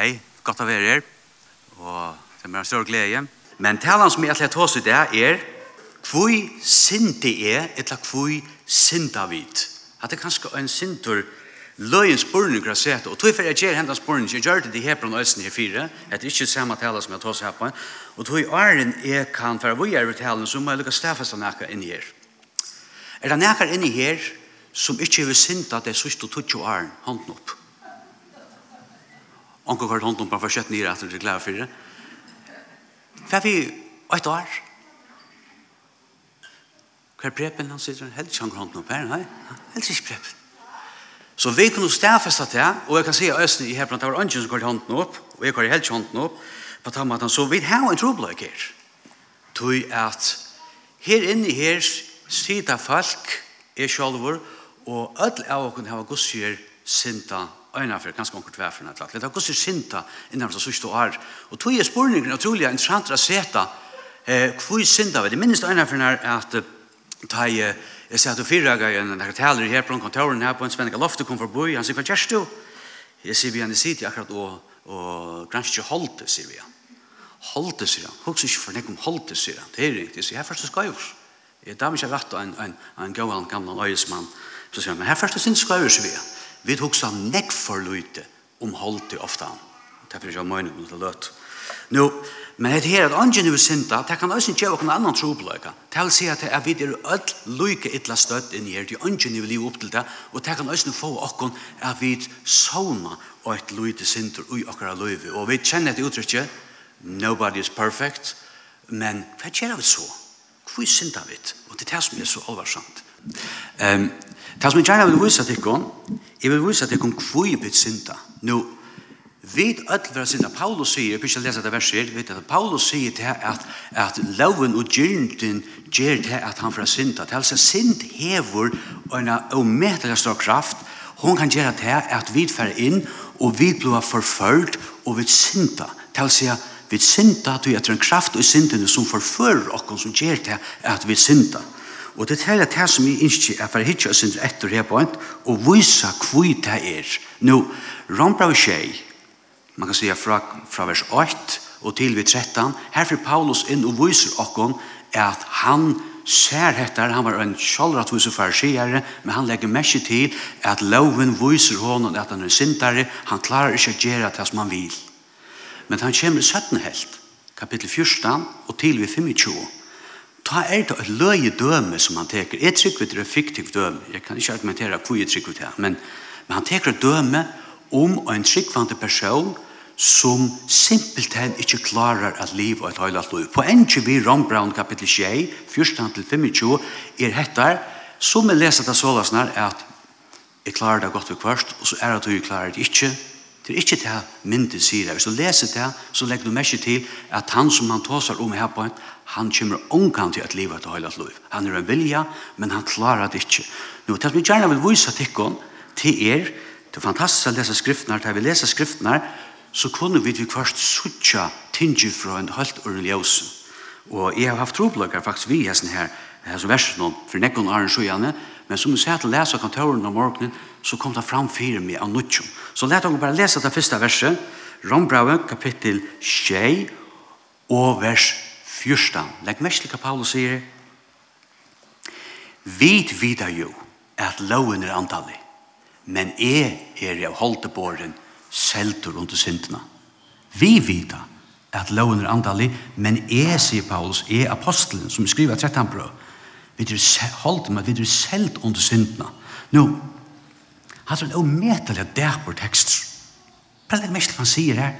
Hei, godt å være her. Og det er en stor glede. Men talen som jeg ætler til å ta det er Kvui sinti er, eller etla kvui sinta At det er kanskje en sintur løyen spurning har sett, og tog for jeg gjør hendan spurning, jeg gjør det i Hebron og Østen i fire, Det er ikke samme tale som jeg tar seg på, og tog i åren jeg kan for vi er i talen, så må jeg lukke stafest av nækker inni her. Er det nækker inni her som ikke vil sinta det sørste 20 åren, hånden opp? Onkel kvart hånden på for kjøtt at du er glad for det. Hva er vi et år. Hva er prepen? Han sitter helt ikke hånden opp her. Nei, helt ikke prepen. Så vi kunne stedfeste det, og jeg kan si at Østen i Hebron, det var ønsken som kvart hånden opp, og jeg kvart helt ikke hånden opp, på ta at han så vi har en trobløk her. Tøy at her inne her sitter folk, er sjolver, og ødel av åkken hava gudsgjør sinta øyne for kanskje omkring for til Det er hvordan sinta innan det sørste år. Og tog er spørningen utrolig interessant å se det. Hvor sinta vi? Det minnes øyne for er at ta i Jeg sier at du fyra gav en nekka taler her på en kontoren her på en svenska loftet kom forbi. Han sier, hva gjør du? Jeg sier vi han i sitt akkurat og, og gransk ikke holdt det, sier vi han. Holdt det, sier han. Hoks ikke for nekkum holdt det, sier han. Det er riktig. Jeg sier, her først skal Jeg Jeg damer ikke rett av en, en, en gav gamle øyesmann. Så sier han, men her først skal jeg skajus, sier vi han vi tok hugsa nekk for lite om holdt det ofte. han. Det er for ikke mye om det løt. Nå, men det her at ånden er synda, det kan også ikke gjøre noen annen trobløyga. Det vil si at vi er ødel lyke ytla støtt inn her, til ånden er liv opp til det, og det kan også få okken at vi såna og et lyte synder ui okkara løyve. Og vi kjenner et uttrykket, nobody is perfect, men hva gjør vi så? Hvor sinta vi? Og det er det som er så alvarsamt. Ehm Tas mig gärna vil visa til kon. Jag vil visa til kon kvui bit synda. Nu vid öll vera synda Paulus säger, jag ska lesa det verset, vet at Paulus säger til at, at loven og gyrnten ger till at han för synda. Det altså synd hevur och en omätlig stor kraft. Hon kan gera til at att vi inn og och vi blir förföljd vit vi synda. Det altså vi synda att vi har en kraft og synden som förför och som ger det at vi synda. Og det er det som jeg ikke er for hitje oss etter her på en, og vise hvor det er. Nå, Rombrau 6, man kan si fra, fra vers 8 og til vi 13, her får Paulus inn og viser okkon at han ser hettar, han var en sjálrat viser farsiere, men han legger mest til at loven viser honom at han er sintare, han klarar ikke å gjøre det som han vil. Men han kommer i 17 helt, kapittel 14 og til vi 25 ta er det et løye døme som han teker. Jeg trykker det er fiktivt døme. Jeg kan ikke argumentere hvor jeg trykker det her, men, men han teker et døme om en tryggvante person som simpelthen ikke klarer at liv og et høylat liv. På enke vi Ron Brown kapitel 6, 14-25, er hettar, som jeg leser det sålasnar, er at jeg klarer det godt ved kvart, og så er det at du klarer det ikke, Det er ikke det myndet sier. Hvis du leser det, så legger du mest til at han som han tåsar om her på en, han kommer omgang til at livet til høylet liv. Han er en vilja, men han klarer det ikke. Nå, det som jeg gjerne vil vise til dere, til er, det er fantastisk å lese skriftene, til vi leser skriftene, så kunne vi til først suttje tinge fra en helt ordentlig ljøsen. Og jeg har haft troblokker faktisk vi hesten her, her som versen om, for nekken er en sjøgjerne, men som vi ser til lese kontoren om morgenen, så kom det fram fire med av nødtjum. Så let dere bare lese det første verset, Rombrauen, kapittel 6 og vers 14. Legg mest til hva Paulus sier. Vit vida jo at loven er antallig, men jeg er av holdebåren selter under syndene. Vi vida at loven er antallig, men jeg, sier Paulus, er apostelen som skriver 13 brød. Vi er holdt med, vi er selt under syndene. Nå, Alltså en omätelig tekst. text. det mest han sier her.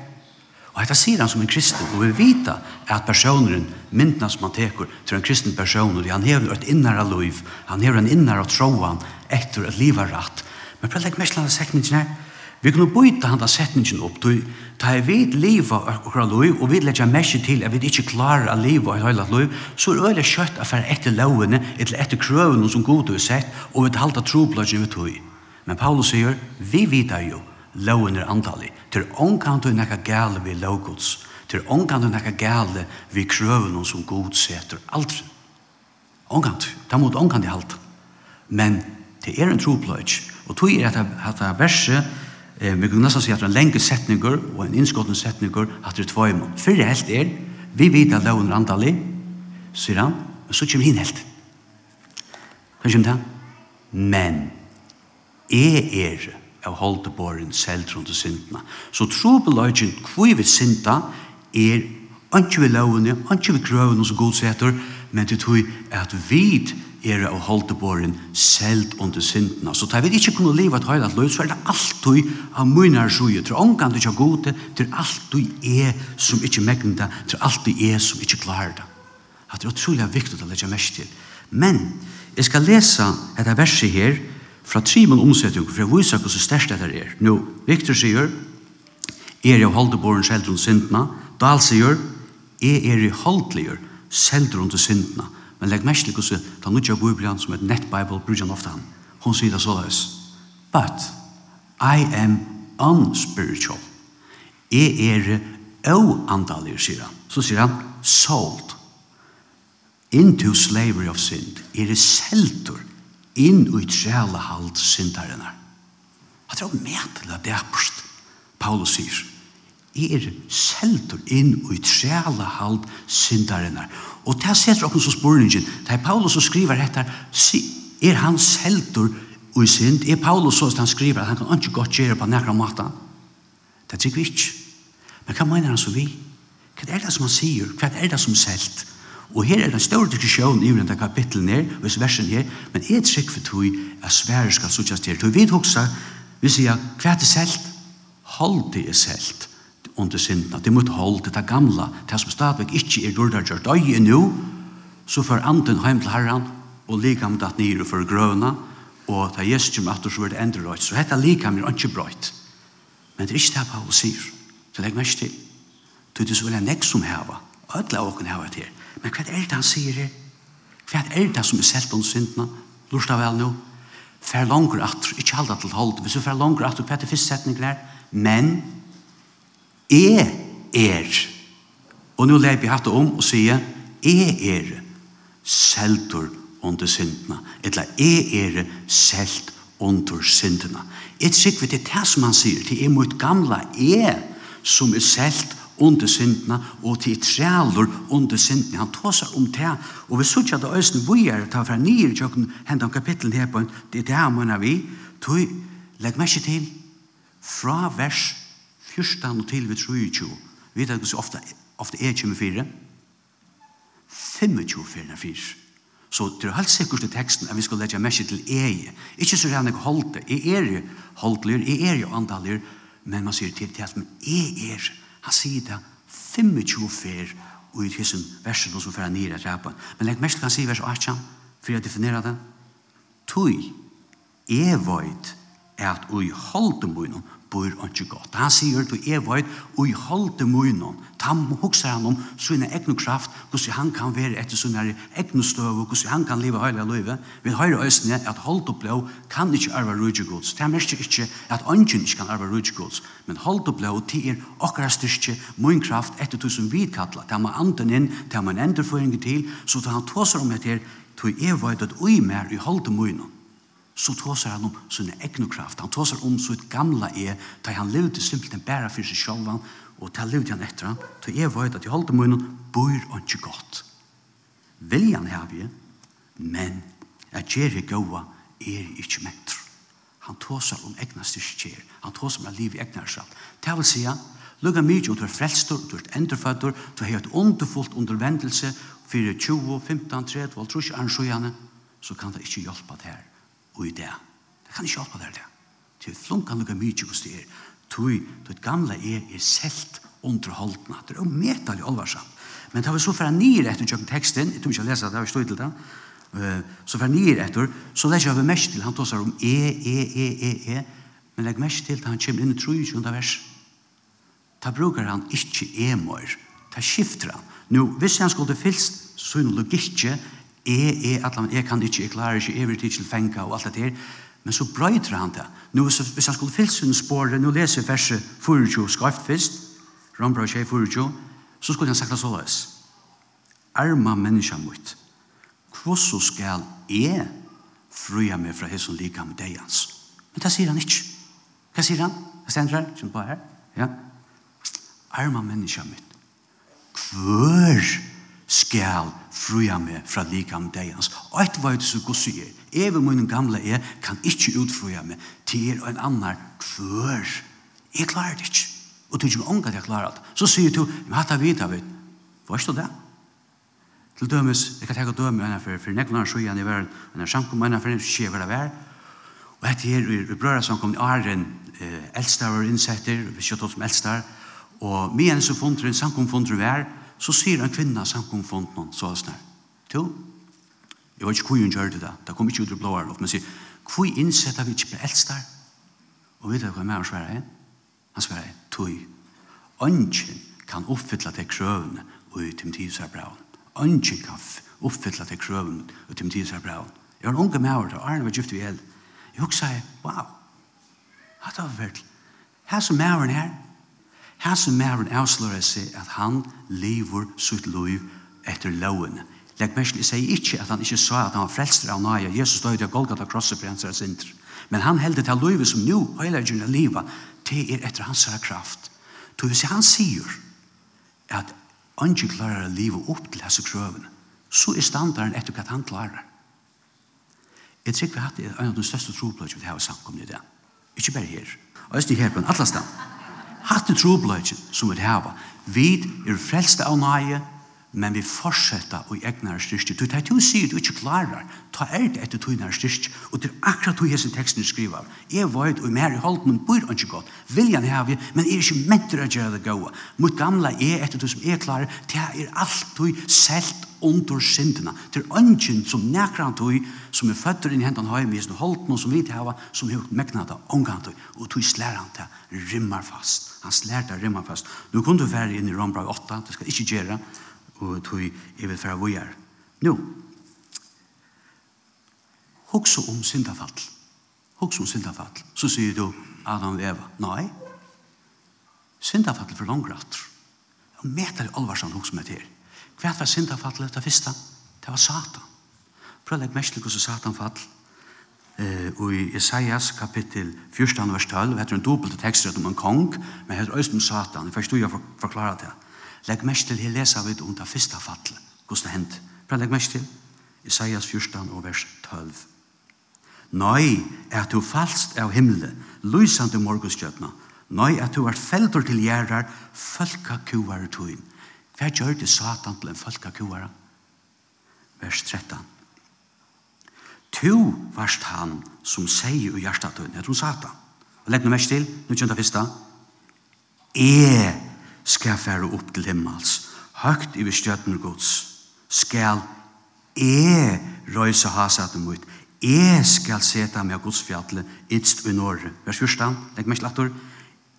Og dette sier han som en kristen. og vi vet at personen, myndene som han teker til en kristen person. og han hever et innere liv. Han hever en innere troen etter et liv rett. Men bare det mest han har sagt her. Vi kunne byta handa setningen opp, du, ta er vid liva okra loiv, og vi letja mersi til at vi ikke klarar a liva i høyla loiv, så er øyla kjøtt a færa etter lovene, etter etter krøvene som god du er sett, og vi halda troblodgen vi tog. Men Paulus sier, vi vita jo, loven er antallig. Til omkant du nekka gale vi lovgods. Til omkant du nekka gale vi krøven som god setter alt. Omkant, ta mot omkant i halt. Men det er en tropløyts. Og tog er at det verset, eh, vi kunne nesten si at det er en lenge setninger og en innskottende setninger at det er tvøymon. Fyrir helt er, vi vita loven er antallig, sier han, men så kommer hin helt. Hva kommer det? Men, jeg er av holdeboren selv rundt syndene. Så tro på løgjen hvor vi synda er ikke ved lovene, ikke ved grøvene som god setter, men det tror at vi er av holdeboren selv under syndene. Så tar vi ikke kunne leve et høylet løy, så er det alltid av munner sjøet. Til omgang det ikke er god, til alltid er som ikke megner det, til alltid er som ikke klarer det. Det er utrolig viktig å legge mest til. Men jeg skal lese etter verset her, fra trimen omsetting, for jeg viser hvordan størst dette er. Nå, Victor sier, er jeg holdeborgen selv rundt syndene. Dahl sier, er jeg i holdeliger selv rundt syndene. Men legg mest til hvordan han utgjør Bibelen som et nettbibel, bruker han ofte han. Hun sier det således. But I am unspiritual. Jeg er oandalig, sier han. Så sier han, sold into slavery of sin. Er det seltur inn i trælehald syndarene. Det er jo medelig at det er først. Paulus sier, er seltur inn i trælehald syndarene. Og det setter oss som spurningen, det er Paulus som skriver etter, er han seltur i synd? Er Paulus så at han skriver at han kan ikke godt gjøre på nærkere måte? Det er ikke vi ikke. Men hva mener han så vi? Hva er det som han sier? Hva er det som er selt? Og her er den stor diskusjon i denne kapitlen her, og i versen her, men er trygg for tog at svære skal suttjast her. Tog vi hoksa, vi sier, hva er det selt? Hold det er selt under syndene. Det måtte holde det, det gamla, det som stadigvæk ikke er gjort av gjort øye nå, så får anden hjem til herren, og likam datt nere for grøna, og ta gjestum at så var det endre røyt. Så dette likam er ikke brøyt. Men det er ikke det Paulus sier. Så legg mest til. Det er så vel en nek som heva. Ødla åken heva til. Men hva er det han sier her? Hva er det som er selt om syndene? Lursta vel nå. Fær langer at, ikke halda til hold. Hvis du fær langer at, hva er det første setningen her. Men, er, er. Og nå leip jeg hatt om og sier, er, er seltur under syndene. Eller er, er selt under syndene. Et trykker det er det som han sier, det er mot gamla er, som er selt under syndene, og til trealer under syndene. Han tar seg om det, og vi sier at det øyne vi er ta fra nye tjøkken, hendt om kapitlen her på en, det er det han mener vi, tog, legg meg ikke til, fra vers 14 og til vi tror jo, vi vet ikke så ofte, ofte er 24, 25 fyrir fyrir. Så det er helt sikkert i teksten at vi skal legge merke til eie. Ikke så rann jeg holdt det. Jeg er jo holdt det, jeg er jo andalig, men man sier til det at jeg er Han sier det 25 fer og i tusen versen som fer nere i rapen. Men legg mest kan si vers 18 for jeg definerer det. Tui, jeg vet at ui holden bøyne bor ikke godt. Han sier til Evoid, og i holde munnen, ta hukser han om sin egen kraft, hvordan han kan være etter sin egen støv, og hvordan han kan leve hele livet. Vi hører øsene at holde blå kan ikke arve rydde gods. Det er mest ikke at ønsken ikke kan arve rydde gods, men holde blå til er akkurat styrke, min kraft, etter du som vi kattler. Det er man anden inn, det er man enderføring til, så da han tåser om etter, til tog Evoid at ui mer i holde munnen så tåsar han om sin egnu kraft. Han tåsar om sitt gamla e, da han levde simpelthen bæra för sig själv och da levde han etter han. da jeg det att jag holdt munnen, bor han ikke gott. Viljan har vi, men jeg gjør det goa er ikke mentor. Han tåsar om egna styrkjer. Han tåsar om att liv i egna kraft. Det vil säga, lukka mykje, om du er frelstor, du er endurfødder, du har et underfullt undervendelse, 4, 20, 15, 30, 30, 30, 30, så kan det ikke hjelpe det her og i det. Det kan ikke hjelpe deg det. Til flunkan lukka mykje hos det er. Tui, det gamle er er selt underholdna. Det er jo metal i olvarsamt. Men det vi så fra nir etter tjøkken teksten, jeg tror ikke jeg leser det, jeg har stått til det, så fra nir etter, så leser vi mest til, han tar seg om e, e, e, e, e, men legg mest til han kommer inn i 23. vers. Da brukar han ikke e-mår, da skifter han. Nå, hvis han skulle fylst, så er det jeg, jeg, atlan, jeg kan ikke, jeg klarer ikke, jeg vil ikke fenga og alt det her. Men så brøyter han det. Nå, hvis han skulle fylse en spåre, nå leser verset 24 skarft først, Rambra 24, så skulle han sagt det så løs. Arma menneska mot, hvordan skal jeg fruja meg fra hesson lika med deg hans? Men det sier han ikke. Hva sier han? Hva stender her? Kjent på her? Ja. Arma menneska mot, hver skal fruja meg fra likam deians. Og et veit så gos sier, er. Even min gamle er, kan ikke utfruja meg til og en annar kvør. Jeg klarer det ikke. Og du ikke omgat jeg klarer det. Så sier du, men hatt jeg vidt av vidt. Hva er det? Til dømes, jeg kan tenke døme enn for, for nekken hans sjøen i verden, enn henne samkom henne for henne skje hver av hver. Og etter her, vi brøra som i Arren, eh, eldstare og innsetter, vi kjøtt oss som eldstare, og med henne så fundre, samkom fundre hver, og så sier en kvinna noen så hans nær. Jo, jeg vet ikke hvor hun gjør det da. Det kom ikke ut i blå her, men sier, hvor innsetter vi ikke på eldstar? Og vet du hva mer svarer jeg? Han svarer, tog. Ønsken kan oppfylle til krøvene og i timtidsarbraun. Ønsken kan oppfylle til krøvene og i timtidsarbraun. Jeg har en unge med over det, Arne var gift i el. Jeg husker, wow, hva er det verdt. Her som med her, Her som mæren avslører seg at han lever sitt liv etter loven. Legg merke jeg sier ikke at han ikke sa at han var frelster av nøye. Jesus døde av Golgata krosset på hans sinter. Men han heldet til livet som nå, øyelagen av livet, til er etter hans kraft. Så hvis han sier at han ikke klarer å leve opp til disse krøvene, så er standarden etter hva han klarer. Jeg tror vi har hatt en av de største tropløsene vi har samkommet i det. Ikke bare her. Og jeg styrer her på en atlastan hatt i trobløyken som vi hava. Vi er frelste av nøye, men vi fortsetter å egnar styrke. Du tar til å si at du ikke klarer, ta er det etter tog nær styrke, og det er akkurat tog hessen teksten skriver. Jeg var og mer i holdt, men bor ikke godt. Viljan har vi, men er ikke mentor å gjøre det gode. Mot gamla er etter tog som er klarer, det er alt tog selt under syndene. Det er ønsken som nekran tog, som er født inn i hendene høy, men holdt noe som vi har, som har mekna av omgang tog, og tog slær han til, rymmer fast. Han slærte rimma fast. Nu kunne du være inn i Rombra 8, det skal ikke gjøre, og tog jeg vil være vujar. er. Nå, hoksa om syndafall. Hoksa om syndafall. Så sier du Adam og Eva. Nei, syndafall för for Jag Og meter i alvarsamt hoksa med til. Hva var syndafallet det første? Det var Satan. Prøv å legge mest til hvordan Satan fallet og i Isaias kapittel 14 vers 12, heter en dobbelt tekst om en kong, men heter også om Satan. Jeg forstår jeg forklare det. Legg mest til, her leser vi om det første fattel, hvordan det hendt. Bare legg mest til, Isaias 14 og vers 12. Nei, er du falst av himmelen, lysande morgenskjøpna. Nei, er du er felter til gjerrar, folkakuvar tøyn. Hva gjør det Satan til en folkakuvar? Vers 13. Tu varst han som sier i hjertet tøyne, jeg tror satan. Og legg noe mest til, nå kjønner jeg første. Jeg skal fære opp til himmels, høgt i bestjøtner gods. Skal jeg røyse hasaten mot, jeg skal seta meg av Guds fjallet, ytst i norre. Vers 1, legg mest til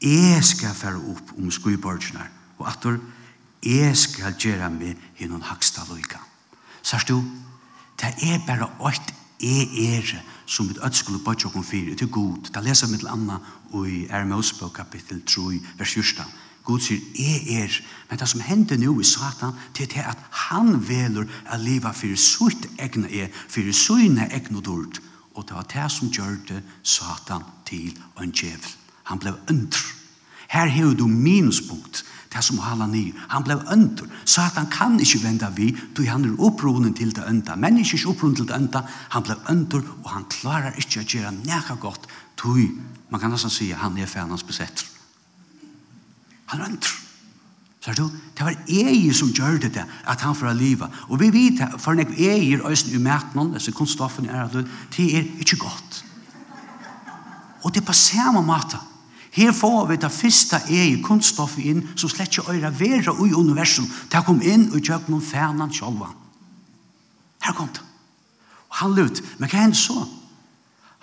Jeg skal fære opp om skuiborgene, og atter, jeg skal gjøre meg hinnom haksta loika. Sørst du, det er bare åkt e er som et ødskole på tjokken fyr, til god. Da leser vi til Anna i Ermosbøk kapittel 3, vers 14. God sier, jeg er, men det som hender nå i Satan, det er at han veler å leve for sitt egne er, for sine egne dård. Og det var det som gjør det Satan til en djevel. Han ble øntr. Her har du minuspunkt det som hala ni. Han blev öntor. Satan kan ikkje venda vi, då han er opprunen til det önda. Men ikkje er opprunen til det önda, han blev öntor, og han klarar ikkje å gjøre nekka godt, då man kan nesten si han er fernans besetter. Han er öntor. Så du, det var ei som gjør det det, at han får liva. Og vi vet, for nek eier øysen i mætnen, altså kunststoffen er at det er ikkje godt. Og det er på samme måte, Her får vi det første er kunststoffet inn, som slett ikke øyre være i universum, til å kom inn og kjøp noen fernan selv. Her kom det. Og han lød, men hva er det så?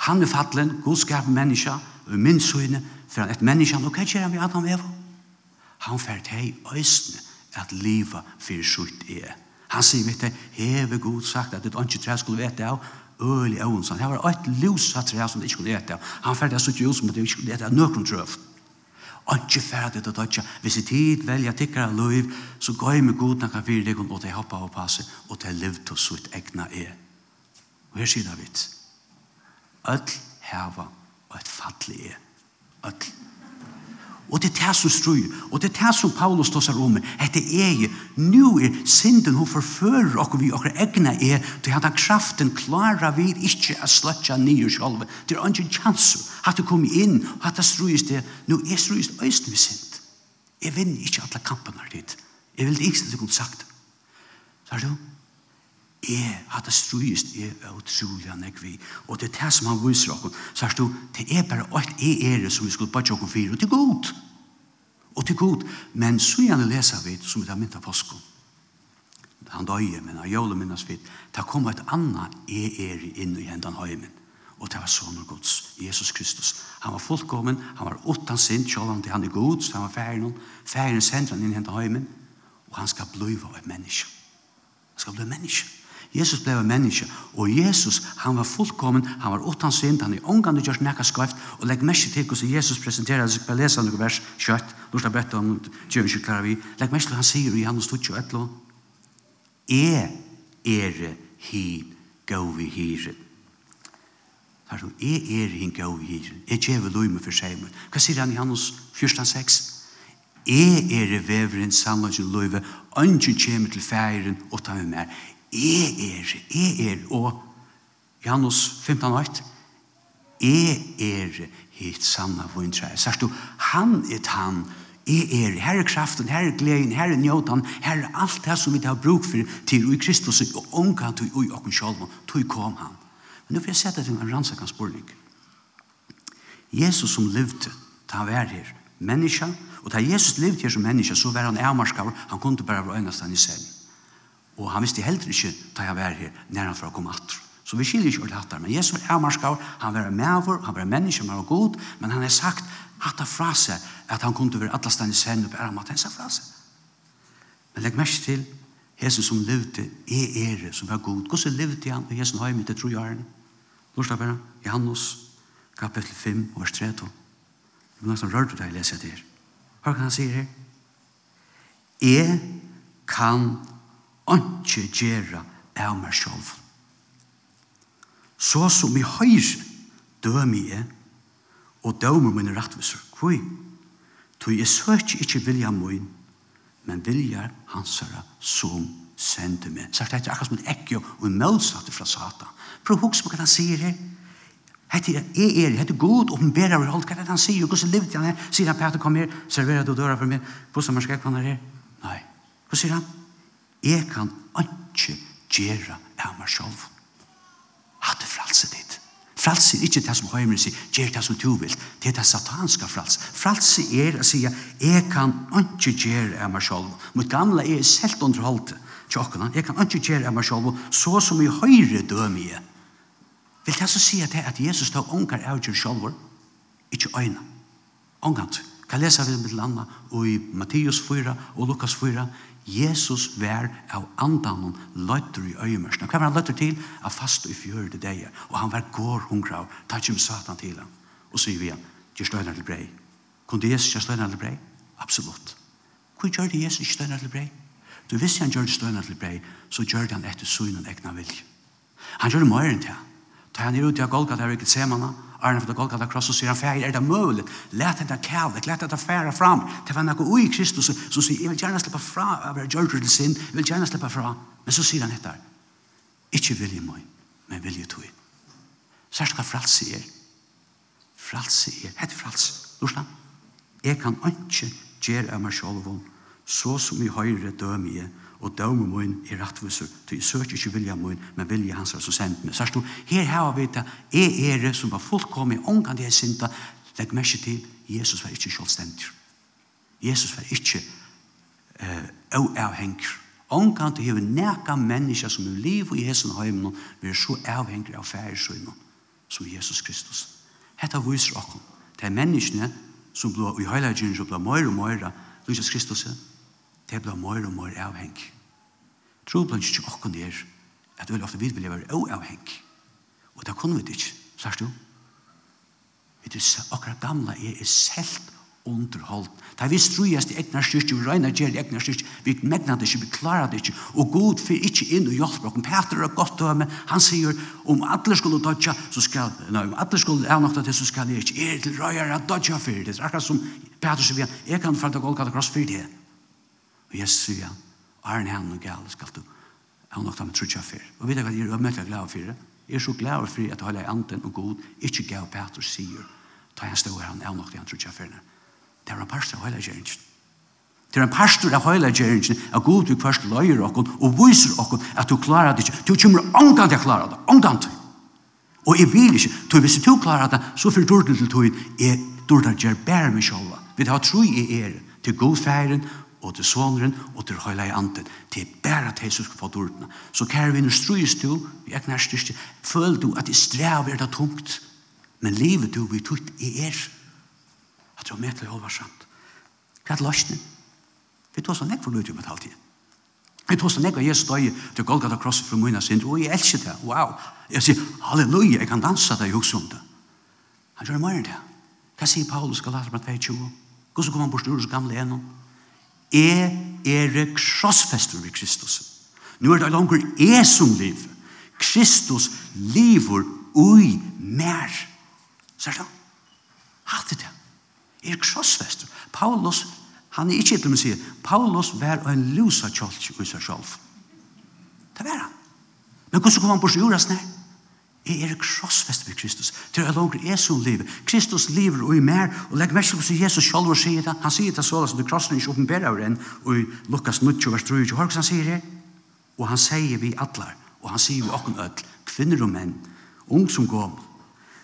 Han er fattelen, godskap menneske, og min søgne, for et menneske, og hva gjør han med Adam Eva? Han fært hei øsne at livet fyrir sutt er. Han sier mitt, heve god sagt at et ikke tre skulle vete av, øl i øvn, sånn. Det var et lusa tre som det ikke kunne ete. Han ferdig er så ut som det ikke kunne ete, nøkron trøv. trøft. Ikke ferdig til dødja. Hvis i tid velja tikkara løyv, så går jeg med god nakka fyrir deg, og til hoppa og passe, og til liv til sutt egna er. Og her sier David, Öll heva og et fattelig er. Öll Og det er det som strøy, og det er det som Paulus tar seg om, at etter eie, nu er synden hun forfører okkur vi og egna er, til at kraften klarer vi ikke å sløtja nye sjalve. Det er ingen chanser at du kommer inn, og at det strøyes det, Nå er strøys øyst vi synd. Jeg vinner ikke alle kampene dit. Jeg vil ikke at du kunne sagt. Så er det jo, Jeg hadde strøyest jeg er utrolig han vi. Og det er det som han viser oss. Så er det det er bare alt er er som vi skulle bare tjokke for, og det er godt. Og det er godt. Men så gjerne leser vi som vi har mynt av påsken. Han døye, men han gjør det minnes vi. Det kom et annet er er inn i hendene høymen. Og det var sånn gods, Jesus Kristus. Han var fullkommen, han var åttan sin, selv om han er god, så han var færen. Færen sender han inn i hendene høymen. Og han skal bli av et menneske. Han skal bli et menneske. Jesus blev en menneske, og Jesus, han var fullkommen, han var utan synd, han er omgang og gjørs nekka skøyft, og legg mersi til hvordan Jesus presenterer, jeg skal lese noen vers kjøtt, lort av bøtta om du ikke klarer vi, legg mersi til han sier i Johannes 2, et lå, er er hi gavi hirin. Her som, er er hi gavi hirin, er djeve lume for seg, Hva sier han i Johannes 14, 6? er er veveren sannløsjen løyve, ønsken kommer til feiren og tar med mer. Jeg er, jeg er, og Janus 15.8, jeg er hitt sanna vundre. Sørst du, han er han, jeg er, her er kraften, her er gleden, her er njøtan, her er alt det som vi har bruk for til i Kristus, og omgang til i okken sjálf, til kom han. Men nu får jeg sette til en rannsakans spurning. Jesus som levde, ta vær her, menneska, og ta Jesus levde her som menneska, så var han avmarskaver, han kunne bare være øynastan i selv. Og han visste heller ikke da jeg var her, når han for å komme atter. Så vi skiljer ikke ordentlig. Men Jesus var avmarskar, han var med vår, han var menneske, han var god, men han har sagt hatt av frase, at han kunne være alle stedene sen opp er at han sa fra seg. Men legg mest til, Jesus som levde er ere, som var god. Hvordan levde han? Og Jesus har i mitt, det tror jeg er Lorsta bare, Johannes, kapitel 5, vers 3, 2. Det blir nesten rørt ut da jeg leser det her. Hva kan han si her? Jeg kan ikke gjøre av meg selv. Så som i høyre dømer jeg, og dømer mine rettviser. Hvor? Tog jeg søker ikke vilja min, men vilja hans herre som sender meg. Så det er akkurat som et ekko og en møllsatte fra Satan. Prøv å huske på hva han sier her. Hette er er, hette god, og åpenbæra over alt, hva er det han sier, og hvordan levde han her? Sier han, Peter, kom her, serverer du døra for meg, hvordan man skal ikke han her? Nei. Hva sier han? Jeg kan ikke gjøre av meg selv. Hatt det fralse ditt. Fralse er ikke det som høymer sier, gjør det som du vil. Det er det satanske fralse. Fralse er å si, jeg kan ikke gjøre av meg selv. Mitt gamle er selv underholdt. Tjokkene, jeg kan ikke gjøre av meg selv, så som jeg høyre dømer jeg. Vil det så si at det at Jesus tar unger av seg selv, ikke øyne. Ångant. Kan lese vi med landa og i Matteus 4 og Lukas 4. Jesus vær av andanon løytter i øyemørsene. Hva var han løytter til? Av fast og fjør det deg. Og han var går hungra av. Ta ikke med satan til han. Og sier vi han, gjør støyner til brei. Kunne Jesus gjør støyner til brei? Absolutt. Hvor gjør det Jesus ikke støyner til brei? Du visste han gjør støyner til brei, så gjør det han etter synen egna vilje. Han gjør det mer enn til han. Ta han er ute av Golgata her i Getsemane, Arne fra Golgata Kross, og sier han, Fær, er det mulig? Let det kærlek, let henne fære fram. Det var noe ui Kristus som sier, jeg vil gjerne slippe fra av er gjørter til sin, jeg vil gjerne slippe fra. Men så sier han etter, ikke vilje meg, men vilje tog. Særst hva fralse er. Fralse er, hette fralse. Lorsland, jeg kan ikke gjøre av meg selv, så som i høyre dømige, og døme min er rettviser, til jeg søker ikke vilja min, men vilja hans som sendt meg. Sørst du, her har vi det, jeg er det som var fullkomlig, omgang det er synda, legg merke til, Jesus var ikke selvstendig. Jesus var ikke eh, avhengig. Omgang det er nækka mennesker som er liv og i Jesus heimen, vi er så avhengig av færesøymen, som Jesus Kristus. Hetta viser okkur, det er menneskene som blir i heilagjene som blir mer og mer, Jesus Kristus er, det blir mer og mer avhengig. Tro Troblen ikke åkken der, at veldig ofte vi vil være avhengig. Og det kunne vi ikke, sier du? Vi er akkurat gamla er er selv underholdt. Da vi strujast i egna styrke, vi regner gjer i egna styrke, vi megnar det ikke, vi klarar det ikke, og god fyr ikke inn og hjelper okken. Peter er godt døme, han sier, om alle skulle dodja, så skal, nei, om alle skulle er nok til, så skal jeg ikke, er til røyere dodja fyr, det er akkurat som Peter sier, jeg kan fært til golgata kross fyr det, Og Jesus sier, Arne han og gale skal du han nok ta med trutja fyr. Og vet du hva jeg er ømmelig glad for det? Jeg er så glad for at jeg har anden og god, ikke gav Peter sier, ta han stå her, han er nok det han trutja fyr. Det er en pastor av hele gjerningen. Det er en pastor av hele gjerningen, at god du først løyer okken og viser okken at du klarer det ikke. Du kommer omgang til å klare det, omgang til. Og jeg vil ikke, du hvis du klarer det, så fyrir dårlig til tog, jeg dårlig gjør bare meg selv. Vi har tro i er til god færen og til sonren, og til høyla i anden. Det er bare til Jesus skal få dårdene. Så kære vinner, strøys du, vi er her styrste, føl du at det strev er det tungt, men livet du vi tutt i er. At du har med til å samt. Hva er løsning? Vi tar sånn ekvar nøyde om et halvtid. Vi tar sånn ekvar Jesus døy til Golgata Kross for munna sin, og jeg elsker det, wow. Jeg sier, halleluja, jeg kan dansa det, jeg husker om det. Han gjør det mer enn det. Hva sier Paulus Galater 22? Hvordan kommer han bort ur gamle gjennom? Jeg er krossfester med Kristus. Nå er det langer jeg som liv. Kristus lever ui mer. Ser du? Hatt det. Jeg er krossfester. Paulus, han er ikke etter med å si, Paulus var en lusa kjolk i seg selv. Det var han. Men hvordan kom han på sjøret snart? Jeg er krossfest ved Kristus. Det er langer er som lever. Kristus lever og i mer. Og legg merke på hvordan Jesus selv og sier det. Han sier det så som du krossen ikke åpenberer over en. Og i Lukas 9, vers 3, hva han sier det? Og han sier vi atler. Og han sier vi åkken ødel. Kvinner og menn. Ung som går.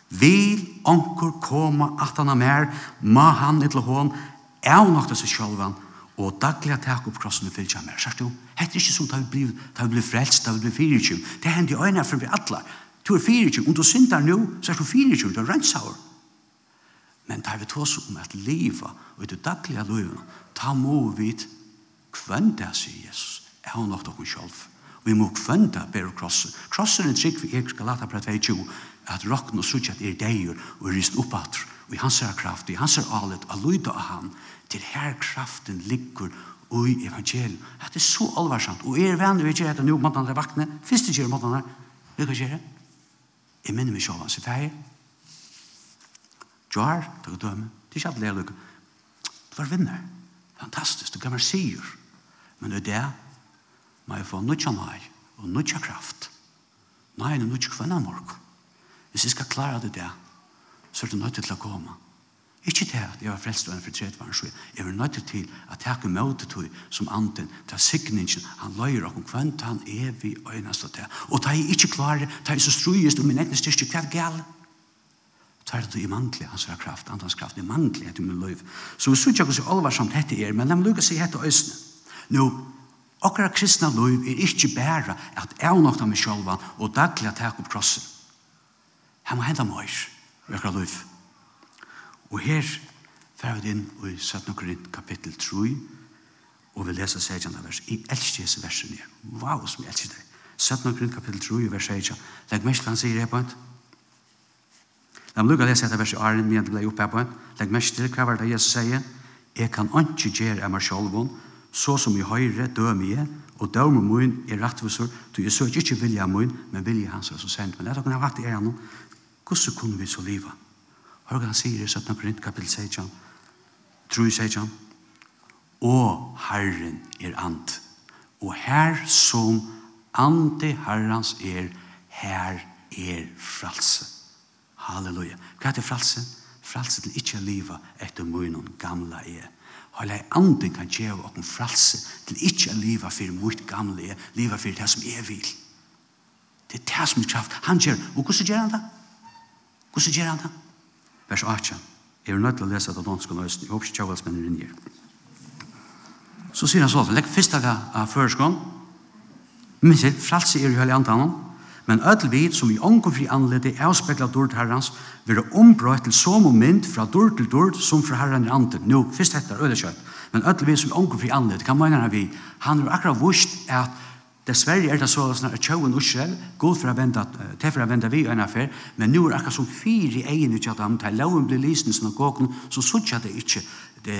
Vil anker komme at han er mer. Ma han et lahån. Er nok det seg selv. Og daglig takk opp krossen og fyllt seg mer. Sørst du, hette ikke som da vi blir frelst, da vi blir fyrirkjum. Det hender jo øyne for vi atler. Du er fyrirtjur, om du synder nu, så er du fyrirtjur, du er rensauer. Men tar vi tås om at liva, og i det daglige livet, ta må vi kvenda, sier Jesus, er hon nok dokken sjolv. Vi må kvenda bæra krossen. Krossen er trygg vi ek skal lata prat 22, at rokken og sutja er deier, og rist oppatr, og i hans er kraft, i hans er alet, a lyda av han, til her kraften ligger i evangeliet. Det er så alvarsamt, og er venn vi gjør dette nu, måttan er vakne, fyrst gjør måttan er, vi kan gjøre Jeg minner meg selv hans i ferie. Jar, takk og døme. Det er ikke alle lukke. Du var vinner. Fantastisk, du kan være sier. Men det er det, må jeg få nødja nøy og nødja kraft. Nei, og nødja kvenna morgen. Hvis jeg skal klare det der, så er det nødt til å komme. Ikke til at jeg var frelst og en fortret var en sjø. Jeg var nødt til at jeg ikke møte tog som anden til sikningen. Han løyer og kvønt han evig og til. Og da jeg ikke klarer, da jeg så strøyest og min egen styrke, hva er gale? Da er det i mangelig hans kraft, andans kraft, i mangelig etter min løyv. Så vi synes ikke så alvarsamt hette er, men la meg lukke seg hette øysene. Nå, akkurat kristna løyv er ikke bare at jeg nok av meg selv og daglig at jeg opp krossen. Her må hente meg, akkurat løyv. Og her fer vi inn i 17. Korint kapittel 3, og vi leser 16. vers. Jeg elsker disse versene. Wow, som jeg elsker det. 17. Korint kapittel 3, vers 6. Legg mest til han sier her på en. La meg lukke å lese etter verset Arjen, men jeg ble oppe her på en. Legg mest til hva var det Jesus sier. Jeg kan ikke gjøre av meg selv, så som i høyre dømer jeg, og dømer min er rettviser, du jeg søker ikke vilja min, men vilja hans er så sendt. Men det la dere har vært i æren nå. Hvordan kunne vi så livet? Hva han sier i 17. Korint kapittel 16, tru 16, og Herren er ant, og her som ante Herrens er, her er fralse. Halleluja. Hva er det fralse? Fralse til ikke å leve etter munnen gamla er. Hele anden kan gjøre oss fralse til ikke å leve for mot gamle er, leve for det som er vil. Det er det som er kraft. Han gjør, og hvordan gjør han det? Hvordan gjør han det? vers 8. Jeg er nødt til å lese det danske nøysen. Jeg håper ikke jeg vil spenne inn her. Så sier han så, legg først av føreskånd, men sier, fralse er jo hele antannen, men ødel vi som i ången fri anledde avspekler dord herrens, vil det ombrøyt til så moment fra dord til dord som fra herren i andre. Nå, først etter ødel kjøtt. men ødel vi som i ången anledde, kan man gjerne vi, han har akkurat vust at Dessverre er det så at tjåen Israel går for å vende, til for å vende vi en affær, men nå er akkurat som fire egen ut av dem, til loven blir lysen som gåken, så sørger det ikke det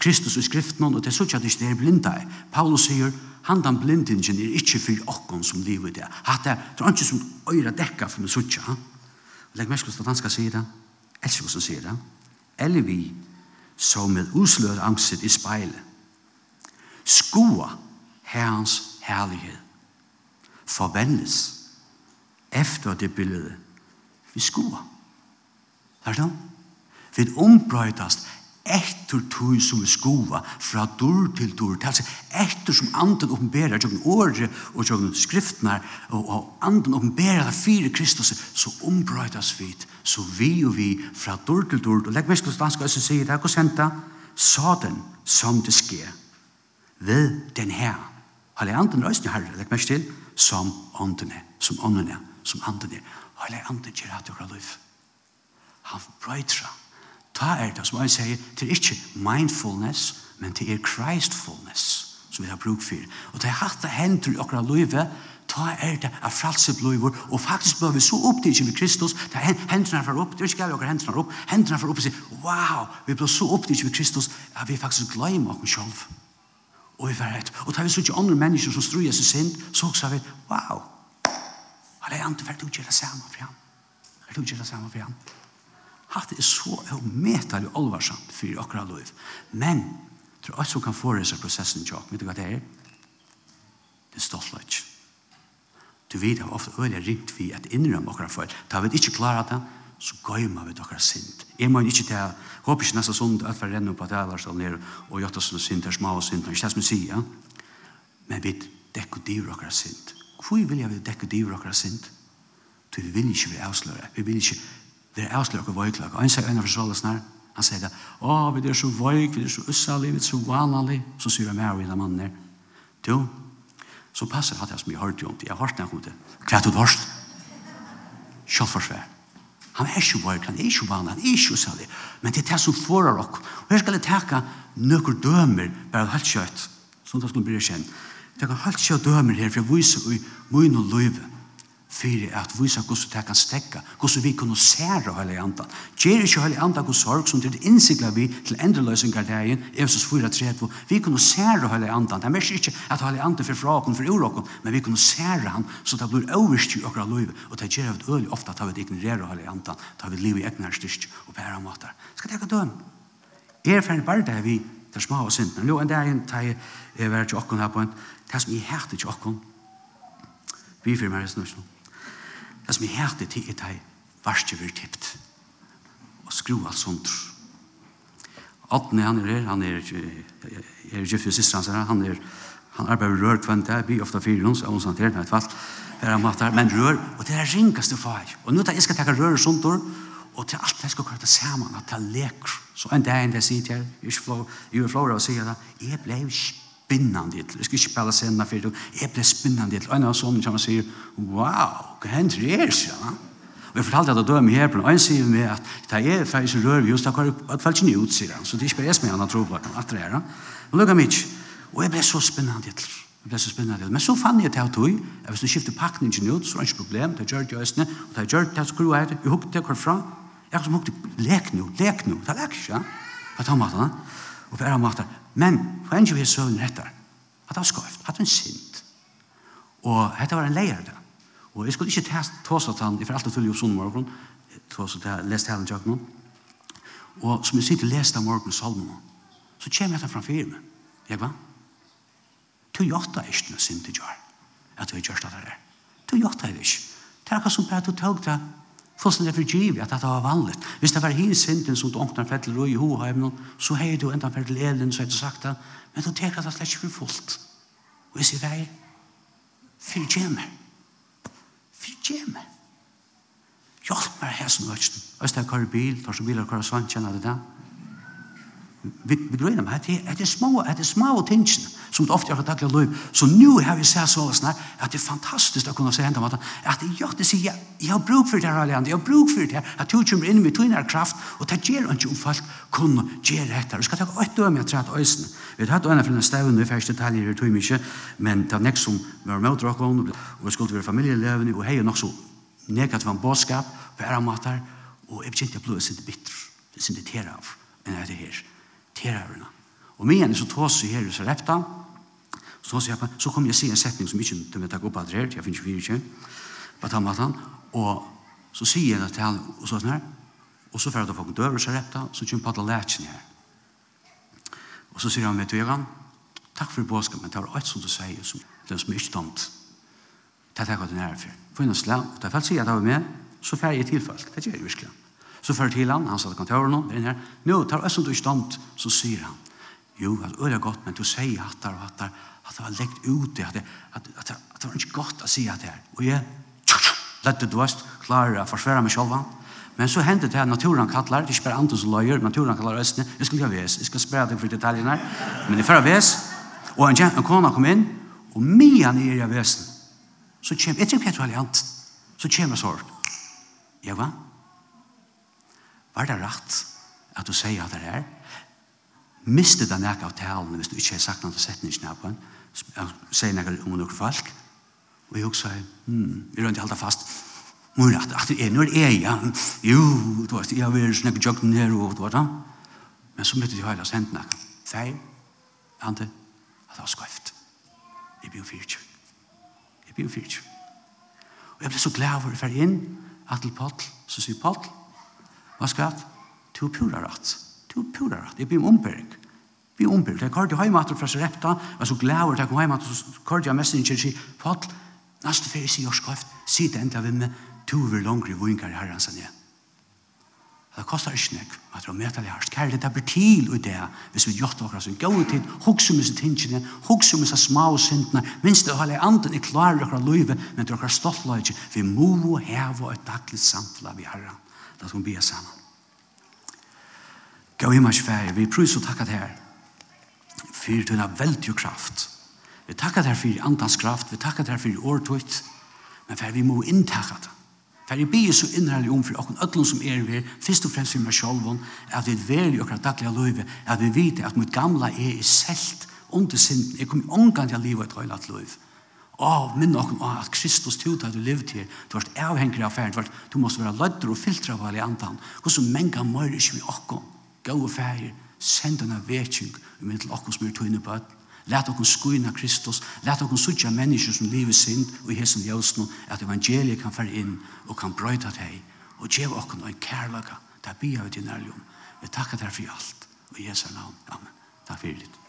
Kristus i skriften, og det sørger det ikke det er blinda. Paulus sier, han den blindingen er ikke for åkken som lever det. Hatt det, det er ikke som øyre dekka for meg sørger. Legg meg til at han skal si det. Elsker hvordan sier det. Eller vi, som med uslør angst i speilet, skoa herrens herlighet forvandles efter det billede, vi skuer. Er det Vi ombrøytast etter tog som vi skova fra dør til dør til etter som anden oppenberer tjokken året og tjokken skriftene og, og anden oppenberer fire Kristus så ombrøytas vi så vi og vi fra dør til dør og legg mest hos dansk øyne sier det er hos henta sa den som det sker ved den her. Halle anden er herre, legg mest til, som ånden er, som ånden er, som anden er. Heilig anden gjør hatt okra liv. Han brøytra. Ta er det, som jeg sier, til ikke mindfulness, men til er Christfulness, som vi har bruk for. Og det er hatt det hender i okra livet, ta er det av fralse bløyver, og faktisk bør vi så opptidkje med Kristus, ta er hendene for opp, det er ikke galt okra hendene opp, hendene for opp og sier, wow, vi bør så opptidkje med Kristus, at vi faktisk gløymer oss selv. Og vi var rett. Og da vi så ikke andre mennesker som struer seg sint, så sa vi, wow, har jeg andre vært utgjøret sammen for ham? Vært utgjøret sammen for ham? Hatt er så umetal og alvarsamt for akkurat liv. Men, tror jeg som kan forrese prosessen til vet du hva det er? Det er stolthet. Du vet, jeg har ofte øyelig ringt vi at innrømme akkurat for. Da vi ikke klarer det, så gøymer vi akkurat sint. Jeg må ikke til Håper ikke nesten sånn at vi renner på at jeg sånn nere og gjør det sånn synd, det er små og synd, ikke det som jeg sier. ja. Men vi dekker diver okker synd. Hvor vil jeg dekke diver okker synd? Du vi vil ikke være avsløret. Vi vil ikke være avsløre og vøyklag. Og en sier en av forsvaret snart, han sier det, å, vi er så vøyk, vi er så ussalig, vi er så vanlig, så sier jeg med av en mann der. Jo, så passer det at jeg som jeg hørte om det. Jeg har hørt det. Hva er det du hørte? Kjallforsvær. Han er ikke vart, han er ikke vanlig, han er ikke usalig. Men det er det som forar oss. Og her skal jeg teka nøkker dømer, bare helt kjøtt, sånn at jeg skulle bli kjent. Teka helt kjøtt dømer her, for jeg viser i munn og løyve fyrir at visa hvordan det kan stekka, hvordan vi kunne særa heilig andan. Gjer ikke heilig andan god sorg som det innsikla vi til endeløsingar dagen, Efesus 4.3, vi kunne særa heilig andan. Det är ikke at heilig andan för frågan för fyrir urokken, men vi kunne særa han, så det blir overst i okra løyve, og det gjer vi øyelig ofte at vi ignorerer heilig andan, da vi liv i egnar styrst og bæra matar. Skal det ikke døm? Er ferdig bare det vi, det små og synden. Jo, en dag en är er vært til okken her på en, det som jeg hætti til okken, vi fyrir meg i Det som jeg hette til er det varste vi tippt. Og skru alt sånt. Atne han er her, han er er Jeffy Sistran, han er han arbeider rør kvendt der, vi ofte fire hans, og hun sånn til, nei, tvall, her er matar, men rør, og det er ringast ringaste far. Og nå tar jeg skal takke rør og sånt, og til alt jeg skal kvart det saman, at det leker. Så en dag enn det sier til her, jeg er flora og sier det, jeg blei ikke spinnande til. Jeg skal ikke spille sena for det. Jeg ble spinnande til. En av sånne kommer og sier, wow, hva hender det er, sier han. Og jeg fortalte at jeg døde med her, og en sier meg at det er faktisk rør, just da kan jeg fall ikke ut, sier han. Så det er ikke bare jeg som han har tro på at det er. Men lukka mig ikke. Og jeg ble så spinnande til. Jeg ble så spinnande til. Men så fann jeg til at jeg, hvis du skifter pakningen ut, så er det ikke problem, det gjør det i østene, og det gjør det, så skru jeg det, jeg hukte det hvorfra. Jeg har som hukte, lek nu, lek nu, det er lek ikke, ja. På tommatene og på måter. Men for en er søvn rettar. At det var skøyft, at det var sint. Og dette var en leir det. Og jeg skulle ikke tåse at han, for alt alltid tullig opp sånn morgen, tåse at jeg leste hele tjøkken. Og som jeg sitter og leste morgen salmen, så kommer jeg til framfor meg. Jeg va? du jotta er ikke noe sint i gjør. At du gjørst at det der. Du jotta er ikke. Det er akkurat som bare du tog det fullstendig forgivet at dette var vanligt. Hvis det var hins synden som du åkner for til røy i hoheimen, så hei du enda for til elen, så hei du sagt det, men du teker det slett ikke for fullt. Og jeg sier vei, forgjemme. Forgjemme. Hjelp meg her som øksten. det er kvar bil, tar så biler kvar svant, kjenner det der vi grøyner meg, det er små, det er små tingene som det ofte er daglig liv. Så nu har vi sett så sånn at det er fantastisk å kunne se henne om at jeg gjør det sier, jeg har bruk for det her, Leander, jeg har bruk for det her, at du kommer inn med tøyner kraft, og det gjør ikke om folk kunne gjøre dette. Vi skal ta et døme jeg trett øyne. Vi har hatt øyne for den steven, vi første detaljer i tøy mye, men det er nek som var med å drakke om, og vi skulle være familielevende, og hei er nok så negativ en båtskap på ære måter, og jeg begynte å bli sitt bitter, sitt irriteret av enn er det her teraverna. Og med så tås jeg her i Sarepta, så tås jeg så kommer jeg se en setning som ikke de vil takke opp at her, jeg finner ikke fire kjent, på tammatan, og så sier jeg det til han, og så sånn her, og så ferdig folk døver i Sarepta, så kommer Padla Lætjen her. Og så sier han med tvegan, takk for påsken, men det var alt som du sier, som, det som er ikke tomt. Det er takk at den er for. For en slag, og det er falt sier at det var med, så ferdig jeg tilfalt. Det gjør jeg virkelig. Så før til han, han satt i kontoren og inn her, nå tar jeg som du ikke domt, så sier han, jo, det er godt, men du sier at det er at det var lekt ute, at det, at, at, at det var ikke godt å si at det er. Og jeg, lette du vest, klarer å forsvare meg selv. Men så hendte det her, naturen kallar, det er ikke bare andre som løyer, naturen kallar østene, jeg skulle ikke ves, jeg skal spørre deg for detaljene her, men jeg fører ves, og en, en kona kom inn, og mye han er i vesen, så kommer, jeg tror ikke jeg tror alliant, så kommer jeg sårt. Jeg var, Var det rett at du sier at det er? Miste det nek av talen hvis du ikke har sagt noe setningene på den. Sier nek om noen folk. Og jeg også sier, hmm, vi rønner halda fast. Må rett, at det er, nå er ja. Jo, du vet, jeg vil snakke jøkken her og du vet da. Men så møtte de høyla sendt Fei, ante, at det var skrift. Jeg blir fyrt. Jeg blir fyrt. Og jeg ble så glad for å være inn, at til Paul, så sier Paul, Hva skal jeg? Du er pura rett. Du er pura rett. Jeg blir ombering. Vi er ombering. Jeg kort i heimater fra Sarepta, Jeg var så glæver jeg kom heimater, så kort jeg mest ikke sier, Paul, neste ferie sier jeg skrift. sier det enda vi med to over langere vinkar i herren sin igjen. Det kostar ikke nek, at det er medelig hardt. Kjærlighet, det blir til i det, hvis vi gjør det som går tid, hokse om disse tingene, hokse om disse små syndene, minst det holde anden er klar dere løyve, men dere stolt løyve, vi må heve et daglig samfunn av herren. Da skal vi be sammen. Gå i mars færg, vi prøys og takket her. Fyr du har veldig kraft. Vi takket her for andans kraft, vi takket her for årtøyt, men færg vi må inntakket det. Fær jeg bygge så innherlig om for åkken ødlom som er her, først og fremst for meg sjolvån, at vi vel i åkker daglige løyve, at vi vet at mitt gamla er i selt under synden. Jeg kommer omgang til å leve et røylat løyve av minn okken av at Kristus tog at du levde her, du vart avhengig av ferden, du, vart, du måste være lødder og filtre av alle andan, hvordan menga mør ikke vi åkken, gå og færer, send denne vetsing, i min til åkken som er tøyne på øden, Læt okkur skuina Kristus, læt okkur sutja mennesker som lever sind og i hesen at evangeliet kan fara inn og kan brøyta deg, og geva okkur ein kærlaga, ta bia vi til nærljum. Vi takkar deg for alt, og i Jesu navn. Amen. Takk fyrir. Litt.